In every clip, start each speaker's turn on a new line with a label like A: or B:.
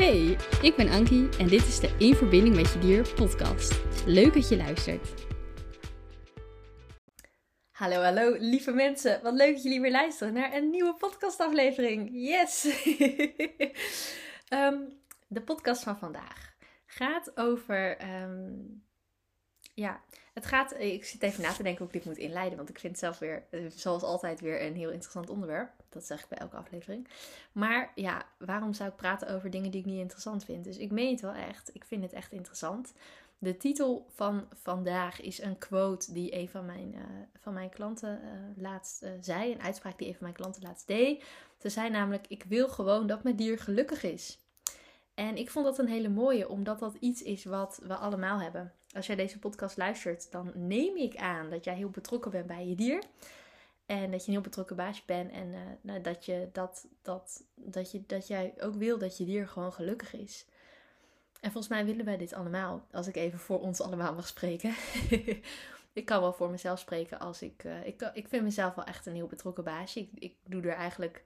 A: Hey, ik ben Ankie en dit is de In Verbinding met Je Dier podcast. Leuk dat je luistert. Hallo, hallo, lieve mensen. Wat leuk dat jullie weer luisteren naar een nieuwe podcastaflevering. Yes! Ehm, de podcast van vandaag gaat over ehm, ja, het gaat. Ik zit even na te denken hoe ik dit moet inleiden. Want ik vind het zelf weer, eh, zoals altijd, weer een heel interessant onderwerp. Dat zeg ik bij elke aflevering. Maar ja, waarom zou ik praten over dingen die ik niet interessant vind? Dus ik meen het wel echt. Ik vind het echt interessant. De titel van vandaag is een quote die een van mijn, uh, van mijn klanten uh, laatst uh, zei. Een uitspraak die een van mijn klanten laatst deed. Ze zei namelijk: Ik wil gewoon dat mijn dier gelukkig is. En ik vond dat een hele mooie, omdat dat iets is wat we allemaal hebben. Als jij deze podcast luistert, dan neem ik aan dat jij heel betrokken bent bij je dier. En dat je een heel betrokken baasje bent. En uh, nou, dat, je dat, dat, dat, je, dat jij ook wil dat je dier gewoon gelukkig is. En volgens mij willen wij dit allemaal. Als ik even voor ons allemaal mag spreken. ik kan wel voor mezelf spreken als ik. Uh, ik, ik vind mezelf wel echt een heel betrokken baasje. Ik, ik doe er eigenlijk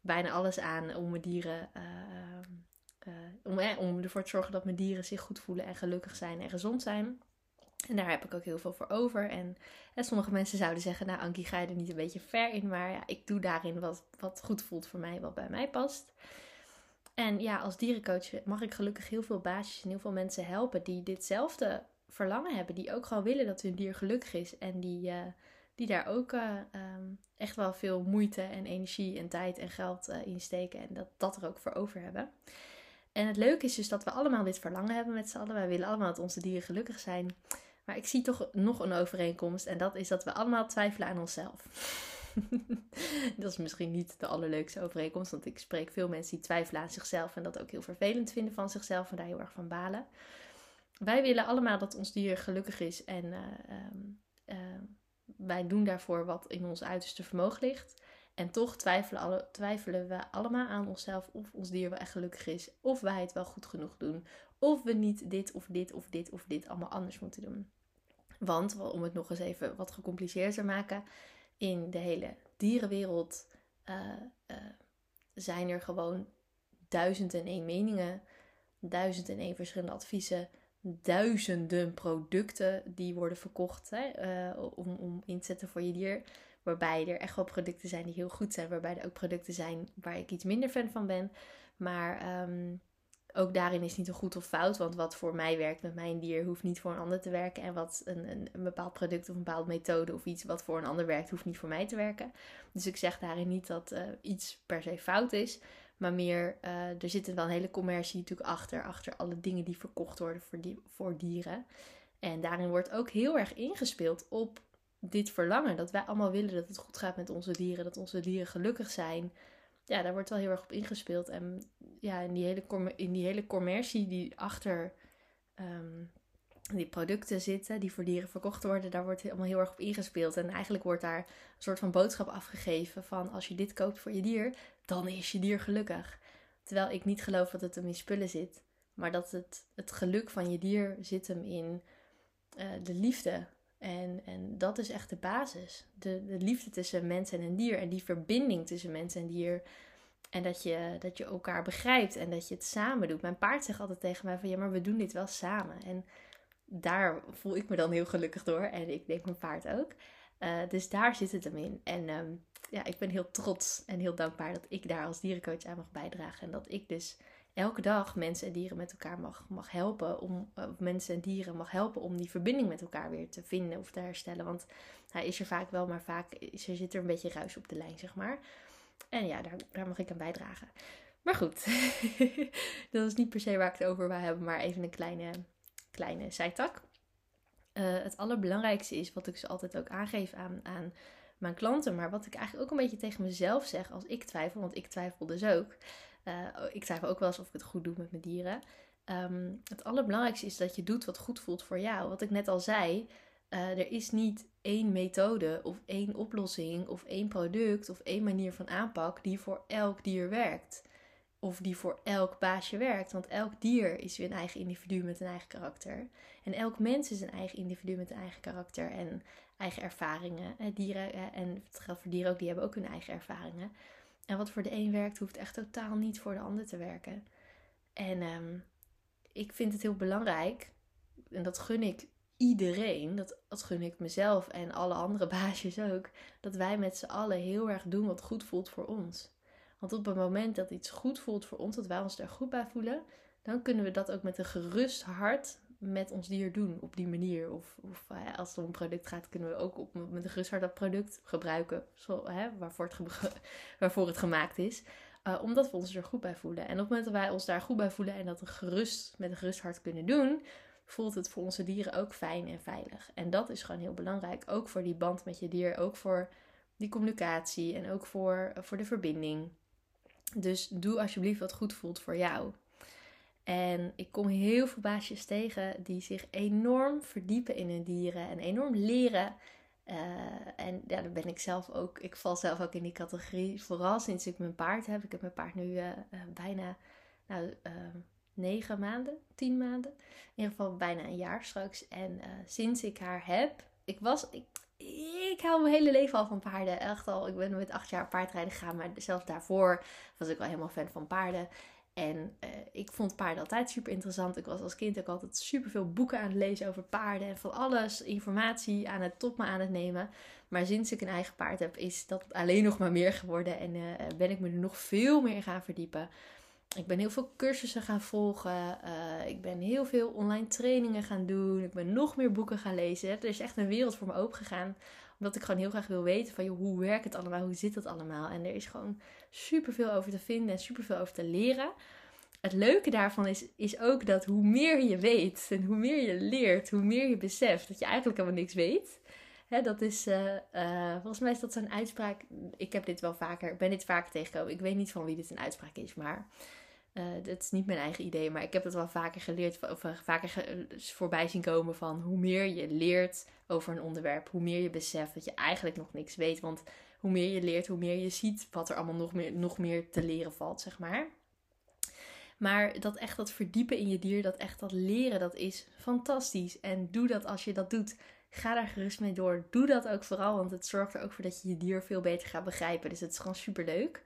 A: bijna alles aan om mijn dieren. Uh, om, eh, om ervoor te zorgen dat mijn dieren zich goed voelen en gelukkig zijn en gezond zijn. En daar heb ik ook heel veel voor over. En, sommige mensen zouden zeggen, nou Ankie, ga je er niet een beetje ver in? Maar ja, ik doe daarin wat, wat goed voelt voor mij, wat bij mij past. En ja, als dierencoach mag ik gelukkig heel veel baasjes en heel veel mensen helpen die ditzelfde verlangen hebben. Die ook gewoon willen dat hun dier gelukkig is. En die, uh, die daar ook uh, um, echt wel veel moeite en energie en tijd en geld uh, in steken. En dat, dat er ook voor over hebben. En het leuke is dus dat we allemaal dit verlangen hebben met z'n allen. Wij willen allemaal dat onze dieren gelukkig zijn. Maar ik zie toch nog een overeenkomst. En dat is dat we allemaal twijfelen aan onszelf. dat is misschien niet de allerleukste overeenkomst. Want ik spreek veel mensen die twijfelen aan zichzelf. En dat ook heel vervelend vinden van zichzelf. En daar heel erg van balen. Wij willen allemaal dat ons dier gelukkig is. En uh, uh, wij doen daarvoor wat in ons uiterste vermogen ligt. En toch twijfelen, alle, twijfelen we allemaal aan onszelf of ons dier wel echt gelukkig is. Of wij het wel goed genoeg doen. Of we niet dit of dit of dit of dit allemaal anders moeten doen. Want, om het nog eens even wat gecompliceerder te maken. In de hele dierenwereld uh, uh, zijn er gewoon duizend en één meningen. Duizend en één verschillende adviezen. Duizenden producten die worden verkocht hè, uh, om, om in te zetten voor je dier. Waarbij er echt wel producten zijn die heel goed zijn. Waarbij er ook producten zijn waar ik iets minder fan van ben. Maar um, ook daarin is niet een goed of fout. Want wat voor mij werkt met mijn dier hoeft niet voor een ander te werken. En wat een, een, bepaald product of een bepaalde methode of iets wat voor een ander werkt, hoeft niet voor mij te werken. Dus ik zeg daarin niet dat uh, iets per se fout is. Maar meer, uh, er zit wel een hele commercie natuurlijk achter. Achter alle dingen die verkocht worden voor, die, voor dieren. En daarin wordt ook heel erg ingespeeld op dit verlangen. Dat wij allemaal willen dat het goed gaat met onze dieren. Dat onze dieren gelukkig zijn. Ja, daar wordt wel heel erg op ingespeeld. En ja, in die hele, in die hele commercie die achter um, die producten zitten, die voor dieren verkocht worden, daar wordt allemaal heel erg op ingespeeld. En eigenlijk wordt daar een soort van boodschap afgegeven van als je dit koopt voor je dier, dan is je dier gelukkig. Terwijl ik niet geloof dat het hem in spullen zit. Maar dat het, het geluk van je dier zit hem in uh, de liefde en, en dat is echt de basis. De, de liefde tussen mens en een dier. En die verbinding tussen mens en dier. En dat je, dat je elkaar begrijpt en dat je het samen doet. Mijn paard zegt altijd tegen mij van ja, maar we doen dit wel samen. En daar voel ik me dan heel gelukkig door. En ik denk mijn paard ook. Uh, dus daar zit het hem in. En um, ja, ik ben heel trots en heel dankbaar dat ik daar als dierencoach aan mag bijdragen. En dat ik dus elke dag mensen en dieren met elkaar mag, mag helpen. Om, of mensen en dieren mag helpen om die verbinding met elkaar weer te vinden of te herstellen. Want hij is er vaak wel, maar vaak is er, zit er een beetje ruis op de lijn, zeg maar. En ja, daar, daar mag ik aan bijdragen. Maar goed, dat is niet per se waar ik het over wil hebben, maar even een kleine, kleine zijtak. Uh, het allerbelangrijkste is, wat ik ze altijd ook aangeef aan, aan mijn klanten, maar wat ik eigenlijk ook een beetje tegen mezelf zeg als ik twijfel, want ik twijfel dus ook. Uh, ik twijfel ook wel eens of ik het goed doe met mijn dieren. Um, het allerbelangrijkste is dat je doet wat goed voelt voor jou. Wat ik net al zei, uh, er is niet één methode of één oplossing of één product of één manier van aanpak die voor elk dier werkt. Of die voor elk baasje werkt. Want elk dier is weer een eigen individu met een eigen karakter. En elk mens is een eigen individu met een eigen karakter en eigen ervaringen. Dieren, en het geldt voor dieren ook, die hebben ook hun eigen ervaringen. En wat voor de een werkt, hoeft echt totaal niet voor de ander te werken. En ehm, ik vind het heel belangrijk, en dat gun ik iedereen, dat, dat gun ik mezelf en alle andere baasjes ook, dat wij met z'n allen heel erg doen wat goed voelt voor ons. Want op het moment dat iets goed voelt voor ons, dat wij ons daar goed bij voelen, dan kunnen we dat ook met een gerust hart met ons dier doen op die manier. Of, of uh, als het om een product gaat, kunnen we ook op, met een gerust hart dat product gebruiken zo, hè, waarvoor, het waarvoor het gemaakt is. Uh, omdat we ons er goed bij voelen. En op het moment dat wij ons daar goed bij voelen en dat gerust, met een gerust hart kunnen doen, voelt het voor onze dieren ook fijn en veilig. En dat is gewoon heel belangrijk. Ook voor die band met je dier, ook voor die communicatie en ook voor, voor de verbinding. Dus doe alsjeblieft wat goed voelt voor jou. En ik kom heel veel baasjes tegen die zich enorm verdiepen in hun dieren en enorm leren. Uh, en ja, daar ben ik zelf ook. Ik val zelf ook in die categorie. Vooral sinds ik mijn paard heb. Ik heb mijn paard nu uh, uh, bijna nou, negen maanden, tien maanden. In ieder geval bijna een jaar straks. En sinds ik haar heb, ik was. Ik, ik hou mijn hele leven al van paarden. Echt al. Ik ben met acht jaar paardrijden gegaan. Maar zelfs daarvoor was ik wel helemaal fan van paarden. En uh, ik vond paarden altijd super interessant. Ik was als kind ook altijd super veel boeken aan het lezen over paarden. En van alles informatie aan het top me aan het nemen. Maar sinds ik een eigen paard heb, is dat alleen nog maar meer geworden. En uh, ben ik me er nog veel meer gaan verdiepen. Ik ben heel veel cursussen gaan volgen. Uh, ik ben heel veel online trainingen gaan doen. Ik ben nog meer boeken gaan lezen. Er is echt een wereld voor me open gegaan. Omdat ik gewoon heel graag wil weten van joh, hoe werkt het allemaal? Hoe zit het allemaal? En er is gewoon super veel over te vinden en super veel over te leren. Het leuke daarvan is, is ook dat hoe meer je weet en hoe meer je leert, hoe meer je beseft dat je eigenlijk helemaal niks weet. Hè, dat is, uh, uh, volgens mij is dat zo'n uitspraak. Ik heb dit wel vaker, ben dit vaker tegengekomen. Ik weet niet van wie dit een uitspraak is, maar uh, dat is niet mijn eigen idee. Maar ik heb het wel vaker geleerd, of vaker voorbij zien komen van hoe meer je leert over een onderwerp, hoe meer je beseft dat je eigenlijk nog niks weet. Want hoe meer je leert, hoe meer je ziet wat er allemaal nog meer, nog meer te leren valt, zeg maar. Maar dat echt dat verdiepen in je dier, dat echt dat leren, dat is fantastisch. En doe dat als je dat doet. Ga daar gerust mee door. Doe dat ook vooral, want het zorgt er ook voor dat je je dier veel beter gaat begrijpen. Dus het is gewoon super leuk.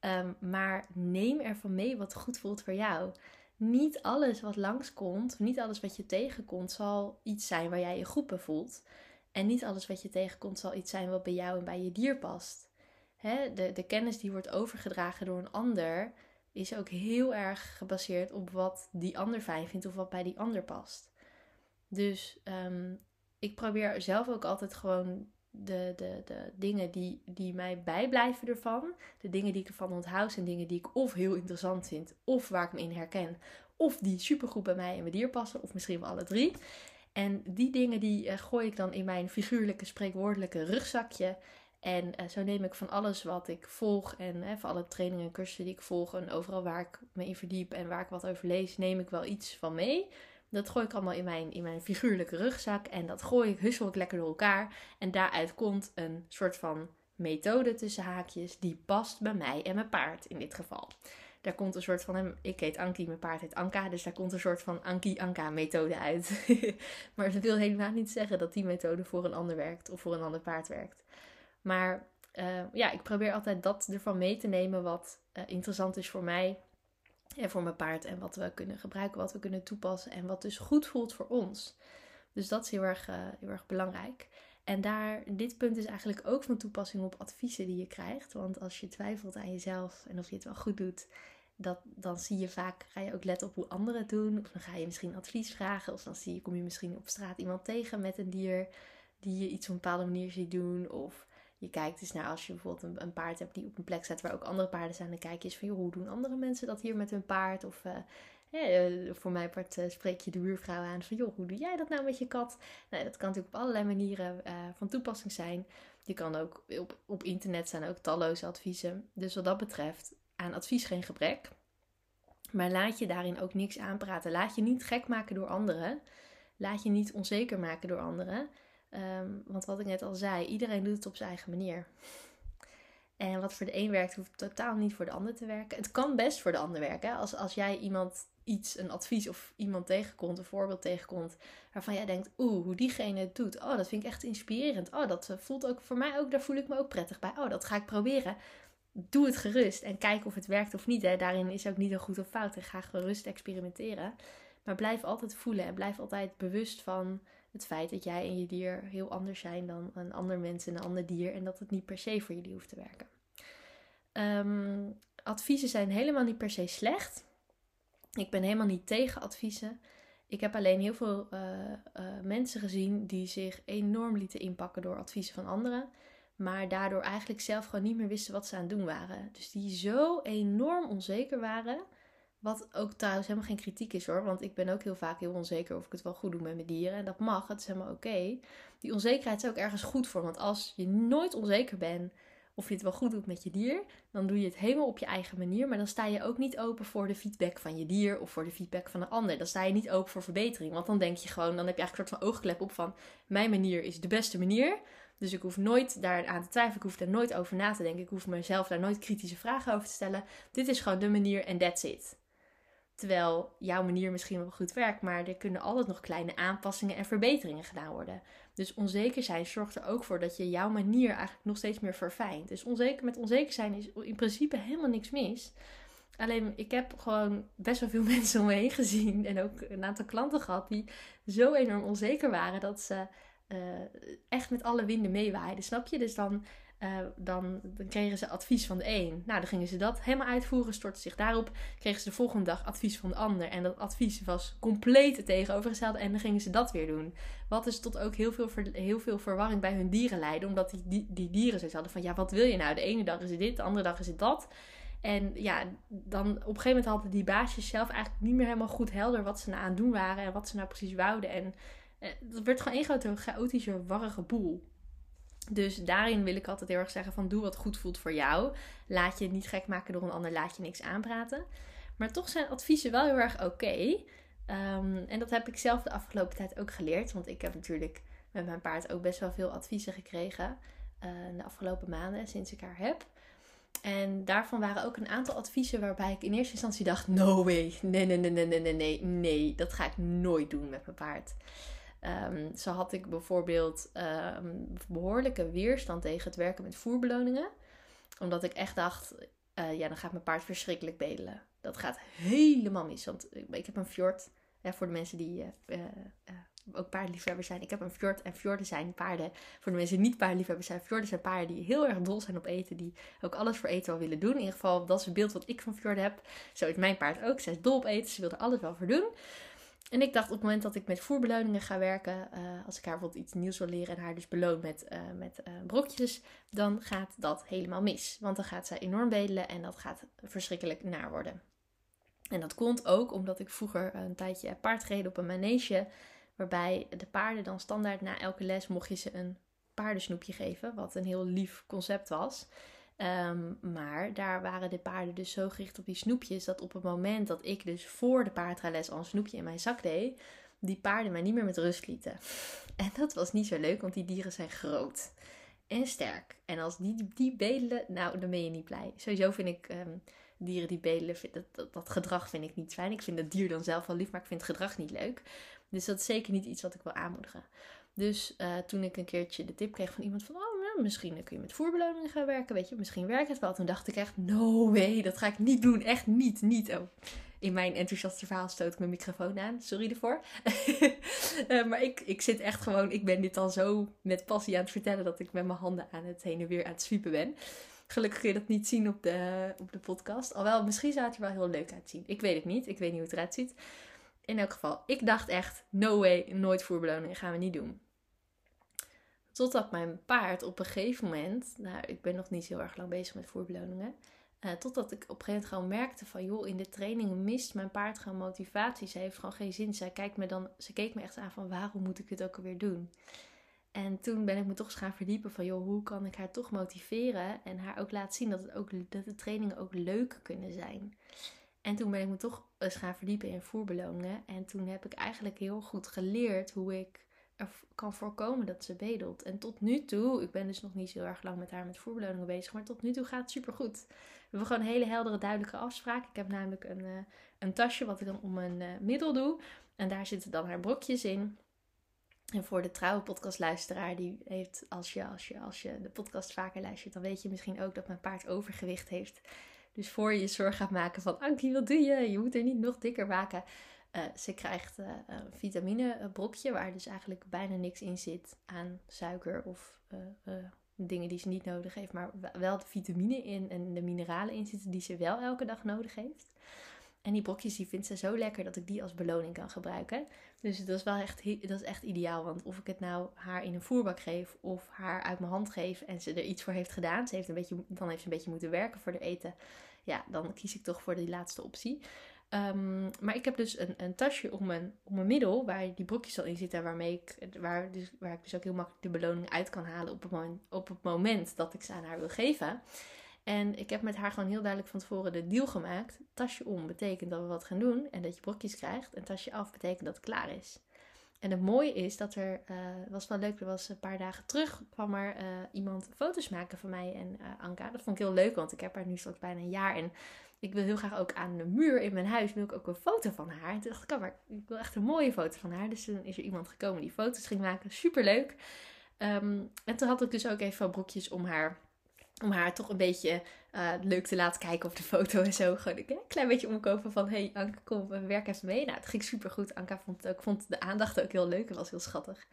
A: Um, maar neem ervan mee wat goed voelt voor jou. Niet alles wat langskomt, niet alles wat je tegenkomt, zal iets zijn waar jij je goed bij voelt. En niet alles wat je tegenkomt zal iets zijn wat bij jou en bij je dier past. Hè? De, de kennis die wordt overgedragen door een ander is ook heel erg gebaseerd op wat die ander fijn vindt of wat bij die ander past. Dus um, ik probeer zelf ook altijd gewoon de, de, de dingen die, die mij bijblijven ervan, de dingen die ik ervan onthoud, zijn dingen die ik of heel interessant vind, of waar ik me in herken, of die supergoed bij mij en mijn dier passen, of misschien wel alle drie. En die dingen die uh, gooi ik dan in mijn figuurlijke, spreekwoordelijke rugzakje. En uh, zo neem ik van alles wat ik volg en uh, van alle trainingen en cursussen die ik volg en overal waar ik me in verdiep en waar ik wat over lees, neem ik wel iets van mee. Dat gooi ik allemaal in mijn, in mijn figuurlijke rugzak en dat gooi ik, hussel ik lekker door elkaar. En daaruit komt een soort van methode tussen haakjes die past bij mij en mijn paard in dit geval. Daar komt een soort van, ik heet Anki, mijn paard heet Anka, dus daar komt een soort van Anki-Anka methode uit. maar dat wil helemaal niet zeggen dat die methode voor een ander werkt of voor een ander paard werkt. Maar uh, ja, ik probeer altijd dat ervan mee te nemen wat uh, interessant is voor mij en voor mijn paard. En wat we kunnen gebruiken, wat we kunnen toepassen. En wat dus goed voelt voor ons. Dus dat is heel erg, uh, heel erg belangrijk. En daar, dit punt is eigenlijk ook van toepassing op adviezen die je krijgt. Want als je twijfelt aan jezelf en of je het wel goed doet, dat, dan zie je vaak, ga je ook letten op hoe anderen het doen. Of dan ga je misschien advies vragen. Of dan zie je, kom je misschien op straat iemand tegen met een dier die je iets op een bepaalde manier ziet doen. Of je kijkt eens naar als je bijvoorbeeld een, een, paard hebt die op een plek staat waar ook andere paarden zijn. Dan kijk je eens van, joh, hoe doen andere mensen dat hier met hun paard? Of uh, voor mij part uh, spreek je de buurvrouw aan van, joh, hoe doe jij dat nou met je kat? Nou, dat kan natuurlijk op allerlei manieren van toepassing zijn. Je kan ook op, op internet zijn ook talloze adviezen. Dus wat dat betreft, aan advies geen gebrek. Maar laat je daarin ook niks aanpraten. Laat je niet gek maken door anderen. Laat je niet onzeker maken door anderen. Um, want wat ik net al zei, iedereen doet het op zijn eigen manier. En wat voor de een werkt, hoeft totaal niet voor de ander te werken. Het kan best voor de ander werken. Als, als jij iemand iets, een advies of iemand tegenkomt, een voorbeeld tegenkomt, waarvan jij denkt, oeh, hoe diegene het doet. Oh, dat vind ik echt inspirerend. Oh, dat voelt ook voor mij ook, daar voel ik me ook prettig bij. Oh, dat ga ik proberen. doe het gerust en kijk of het werkt of niet. Hè. Daarin is ook niet een goed of fout. En ga gerust experimenteren. Maar blijf altijd voelen en blijf altijd bewust van het feit dat jij en je dier heel anders zijn dan een ander mens en een ander dier. En dat het niet per se voor jullie hoeft te werken. Um, adviezen zijn helemaal niet per se slecht. Ik ben helemaal niet tegen adviezen. Ik heb alleen heel veel uh, uh, mensen gezien die zich enorm lieten inpakken door adviezen van anderen. Maar daardoor eigenlijk zelf gewoon niet meer wisten wat ze aan het doen waren. Dus die zo enorm onzeker waren. Wat ook trouwens helemaal geen kritiek is hoor. Want ik ben ook heel vaak heel onzeker of ik het wel goed doe met mijn dieren. En dat mag, het is helemaal oké. Die onzekerheid is ook ergens goed voor. Want als je nooit onzeker bent of je het wel goed doet met je dier, dan doe je het helemaal op je eigen manier. Maar dan sta je ook niet open voor de feedback van je dier of voor de feedback van een ander. Dan sta je niet open voor verbetering. Want dan denk je gewoon, dan heb je eigenlijk een soort van oogklep op van mijn manier is de beste manier. Dus ik hoef nooit daar aan te twijfelen. Ik hoef daar nooit over na te denken. Ik hoef mezelf daar nooit kritische vragen over te stellen. Dit is gewoon de manier en that's it. Terwijl jouw manier misschien wel goed werkt, maar er kunnen altijd nog kleine aanpassingen en verbeteringen gedaan worden. Dus onzeker zijn zorgt er ook voor dat je jouw manier eigenlijk nog steeds meer verfijnt. Dus onzeker, met onzeker zijn is in principe helemaal niks mis. Alleen ik heb gewoon best wel veel mensen om me heen gezien en ook een aantal klanten gehad die zo enorm onzeker waren dat ze uh, echt met alle winden meewaaiden. Snap je? Dus dan uh, dan, kregen ze advies van de een. Nou, dan gingen ze dat helemaal uitvoeren, stortten zich daarop. Kregen ze de volgende dag advies van de ander. En dat advies was compleet het tegenovergestelde. En dan gingen ze dat weer doen. Wat dus tot ook heel veel, heel veel verwarring bij hun dieren leidde. Omdat die, die, die dieren zoiets hadden van, ja, wat wil je nou? De ene dag is het dit, de andere dag is het dat. En ja, dan op een gegeven moment hadden die baasjes zelf eigenlijk niet meer helemaal goed helder wat ze nou aan het doen waren. En wat ze nou precies wouden. En eh, dat werd gewoon één grote chaotische, warrige boel. Dus daarin wil ik altijd heel erg zeggen van doe wat goed voelt voor jou. Laat je niet gek maken door een ander, laat je niks aanpraten. Maar toch zijn adviezen wel heel erg oké. Ehm, en dat heb ik zelf de afgelopen tijd ook geleerd. Want ik heb natuurlijk met mijn paard ook best wel veel adviezen gekregen. Uh, de afgelopen maanden sinds ik haar heb. En daarvan waren ook een aantal adviezen waarbij ik in eerste instantie dacht: no way, nee, nee, nee, nee, nee, nee, nee, dat ga ik nooit doen met mijn paard. Um, zo had ik bijvoorbeeld um, behoorlijke weerstand tegen het werken met voerbeloningen. Omdat ik echt dacht, uh, ja, dan gaat mijn paard verschrikkelijk bedelen. Dat gaat helemaal mis. Want ik heb een fjord. Voor de mensen die uh, uh, ook paardenliefhebbers zijn. Ik heb een fjord. En fjorden zijn paarden. Voor de mensen die niet paardenliefhebbers zijn. Fjorden zijn paarden die heel erg dol zijn op eten. Die ook alles voor eten wel willen doen. In ieder geval, dat is het beeld wat ik van fjorden heb. Zo is mijn paard ook. Zij is dol op eten. Ze wil er alles wel voor doen. En ik dacht op het moment dat ik met voerbeloningen ga werken, uh, als ik haar bijvoorbeeld iets nieuws wil leren en haar dus beloon met, uh, met uh, brokjes, dan gaat dat helemaal mis. Want dan gaat zij enorm bedelen en dat gaat verschrikkelijk naar worden. En dat komt ook omdat ik vroeger een tijdje paard reed op een manege, waarbij de paarden dan standaard na elke les mocht je ze een paardensnoepje geven, wat een heel lief concept was. Um, maar daar waren de paarden dus zo gericht op die snoepjes dat op het moment dat ik dus voor de paardrales al een snoepje in mijn zak deed, die paarden mij niet meer met rust lieten. En dat was niet zo leuk, want die dieren zijn groot en sterk. En als die, die bedelen, nou, dan ben je niet blij. Sowieso vind ik um, dieren die bedelen, dat, dat, gedrag vind ik niet fijn. Ik vind het dier dan zelf wel lief, maar ik vind het gedrag niet leuk. Dus dat is zeker niet iets wat ik wil aanmoedigen. Dus uh, toen ik een keertje de tip kreeg van iemand van, oh, misschien kun je met voerbeloningen gaan werken, weet je, misschien werkt het wel. Toen dacht ik echt, no way, dat ga ik niet doen, echt niet, niet. Oh. In mijn enthousiaste verhaal stoot ik mijn microfoon aan, sorry ervoor. uh, maar ik, ik zit echt gewoon, ik ben dit al zo met passie aan het vertellen dat ik met mijn handen aan het heen en weer aan het sweepen ben. Gelukkig kun je dat niet zien op de, op de podcast. Alhoewel, misschien zou het er wel heel leuk uitzien. Ik weet het niet, ik weet niet hoe het eruit ziet. In elk geval, ik dacht echt, no way, nooit voerbeloningen gaan we niet doen. Totdat mijn paard op een gegeven moment, nou ik ben nog niet heel erg lang bezig met voerbeloningen. Uh, totdat ik op een gegeven moment gewoon merkte van joh, in de training mist mijn paard gewoon motivatie. Ze heeft gewoon geen zin. Zij kijkt me dan, ze keek me echt aan van waarom moet ik dit ook alweer doen? En toen ben ik me toch eens gaan verdiepen van joh, hoe kan ik haar toch motiveren en haar ook laten zien dat, het ook, dat de trainingen ook leuk kunnen zijn. En toen ben ik me toch eens gaan verdiepen in voerbeloningen. En toen heb ik eigenlijk heel goed geleerd hoe ik kan voorkomen dat ze bedelt. En tot nu toe, ik ben dus nog niet zo erg lang met haar met voerbeloningen bezig, maar tot nu toe gaat het super goed. We hebben gewoon hele heldere, duidelijke afspraak. Ik heb namelijk een, uh, een tasje wat ik dan om mijn uh, middel doe. En daar zitten dan haar brokjes in. En voor de trouwe podcastluisteraar, die heeft, als je, als, je, als je de podcast vaker luistert, dan weet je misschien ook dat mijn paard overgewicht heeft. Dus voor je je zorg gaat maken van, Ankie, wat doe je? Je moet er niet nog dikker maken. Uh, ze krijgt uh, een vitaminebrokje waar dus eigenlijk bijna niks in zit aan suiker of uh, dingen die ze niet nodig heeft, maar wel de vitamine in en de mineralen in zitten die ze wel elke dag nodig heeft. En die brokjes die vindt ze zo lekker dat ik die als beloning kan gebruiken. Dus dat is wel echt, dat is echt ideaal. Want of ik het nou haar in een voerbak geef of haar uit mijn hand geef en ze er iets voor heeft gedaan. Ze heeft een beetje, dan heeft ze een beetje moeten werken voor de eten. Ja, dan kies ik toch voor die laatste optie. Um, maar ik heb dus een, een tasje om mijn, om mijn middel, waar die brokjes al in zitten, waarmee ik, waar, dus, waar ik dus ook heel makkelijk de beloning uit kan halen op het, moment, op het moment dat ik ze aan haar wil geven. En ik heb met haar gewoon heel duidelijk van tevoren de deal gemaakt. Tasje om betekent dat we wat gaan doen en dat je brokjes krijgt. En tasje af betekent dat het klaar is. En het mooie is dat er, uh, was wel leuk, er was een paar dagen terug, kwam er uh, iemand foto's maken van mij en uh, Anka. Dat vond ik heel leuk, want ik heb haar nu straks bijna een jaar. En ik wil heel graag ook aan de muur in mijn huis, wil ik ook een foto van haar. En toen dacht ik, oh, maar ik wil echt een mooie foto van haar. Dus toen is er iemand gekomen die foto's ging maken. Super leuk. Um, en toen had ik dus ook even brokjes om haar om haar toch een beetje uh, leuk te laten kijken op de foto en zo. Gewoon een klein beetje omkopen van... hey Anke, kom, werk even mee. Nou, het ging super goed. Anka vond, ook, vond de aandacht ook heel leuk. Het was heel schattig.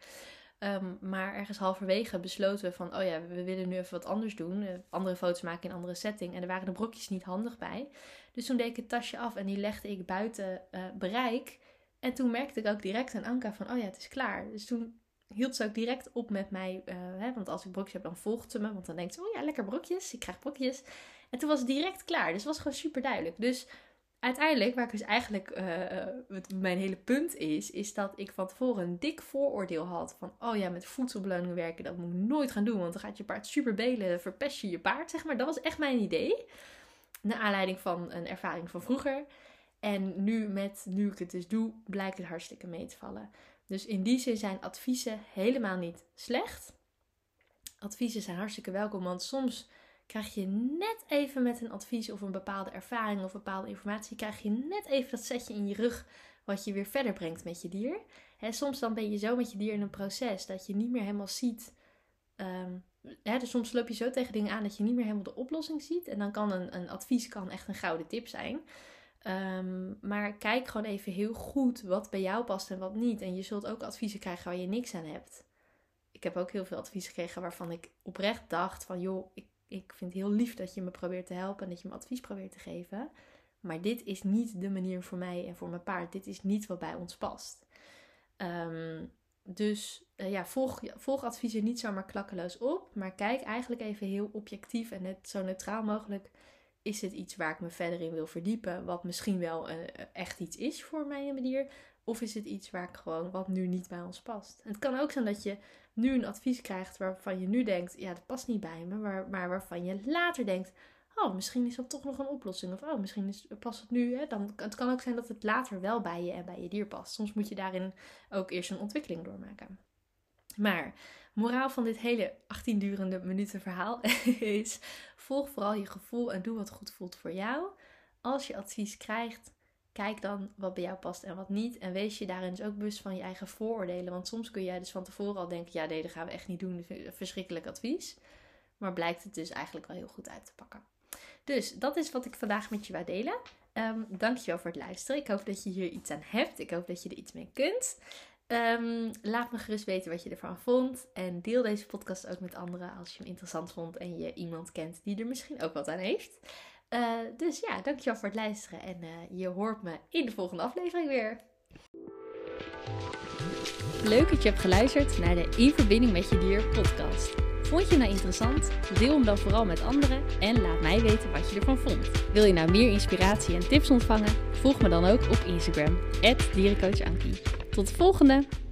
A: Um, maar ergens halverwege besloten we van... oh ja, we willen nu even wat anders doen. Uh, andere foto's maken in een andere setting. En er waren de brokjes niet handig bij. Dus toen deed ik het tasje af en die legde ik buiten uh, bereik. En toen merkte ik ook direct aan Anka van... oh ja, het is klaar. Dus toen hield ze ook direct op met mij. Uh, hè, want als ik brokjes heb, dan volgt ze me. Want dan denkt ze, oh ja, lekker brokjes. Ik krijg brokjes. En toen was het direct klaar. Dus het was gewoon super duidelijk. Dus uiteindelijk, waar ik dus eigenlijk uh, mijn hele punt is, is dat ik van tevoren een dik vooroordeel had van, oh ja, met voedselbeloning werken, dat moet ik nooit gaan doen, want dan gaat je paard super belen, verpest je je paard, zeg maar. Dat was echt mijn idee. Naar aanleiding van een ervaring van vroeger. En nu, met, nu ik het dus doe, blijkt het hartstikke mee te vallen. Dus in die zin zijn adviezen helemaal niet slecht. Adviezen zijn hartstikke welkom, want soms krijg je net even met een advies of een bepaalde ervaring of bepaalde informatie, krijg je net even dat setje in je rug wat je weer verder brengt met je dier. Soms dan ben je zo met je dier in een proces dat je niet meer helemaal ziet. Um, dus soms loop je zo tegen dingen aan dat je niet meer helemaal de oplossing ziet. En dan kan een, een advies kan echt een gouden tip zijn. Um, maar kijk gewoon even heel goed wat bij jou past en wat niet. En je zult ook adviezen krijgen waar je niks aan hebt. Ik heb ook heel veel adviezen gekregen waarvan ik oprecht dacht van joh, ik, ik vind het heel lief dat je me probeert te helpen en dat je me advies probeert te geven. Maar dit is niet de manier voor mij en voor mijn paard. Dit is niet wat bij ons past. Um, dus uh, ja, volg, volg adviezen niet zomaar klakkeloos op. Maar kijk eigenlijk even heel objectief en net zo neutraal mogelijk is het iets waar ik me verder in wil verdiepen, wat misschien wel uh, echt iets is voor mijn dier? Of is het iets waar ik gewoon, wat nu niet bij ons past? het kan ook zijn dat je nu een advies krijgt waarvan je nu denkt, ja, dat past niet bij me, maar, maar waarvan je later denkt, oh, misschien is dat toch nog een oplossing. Of oh, misschien is, past het nu. Hè? Dan, het kan ook zijn dat het later wel bij je en bij je dier past. Soms moet je daarin ook eerst een ontwikkeling doormaken. Maar moraal van dit hele 18 durende minuten verhaal is: volg vooral je gevoel en doe wat goed voelt voor jou. Als je advies krijgt, kijk dan wat bij jou past en wat niet. En wees je daarin dus ook bewust van je eigen vooroordelen. Want soms kun jij dus van tevoren al denken: ja, nee, dat gaan we echt niet doen. Verschrikkelijk advies. Maar blijkt het dus eigenlijk wel heel goed uit te pakken. Dus dat is wat ik vandaag met je wou delen. Um, dankjewel voor het luisteren. Ik hoop dat je hier iets aan hebt. Ik hoop dat je er iets mee kunt. Um, laat me gerust weten wat je ervan vond. En deel deze podcast ook met anderen als je hem interessant vond en je iemand kent die er misschien ook wat aan heeft. Uh, dus ja, dankjewel voor het luisteren. En uh, je hoort me in de volgende aflevering weer.
B: Leuk dat je hebt geluisterd naar de In Verbinding met Je Dier podcast. Vond je nou interessant? Deel hem dan vooral met anderen en laat mij weten wat je ervan vond. Wil je nou meer inspiratie en tips ontvangen? Volg me dan ook op Instagram, dierencoachankie. Tot de volgende!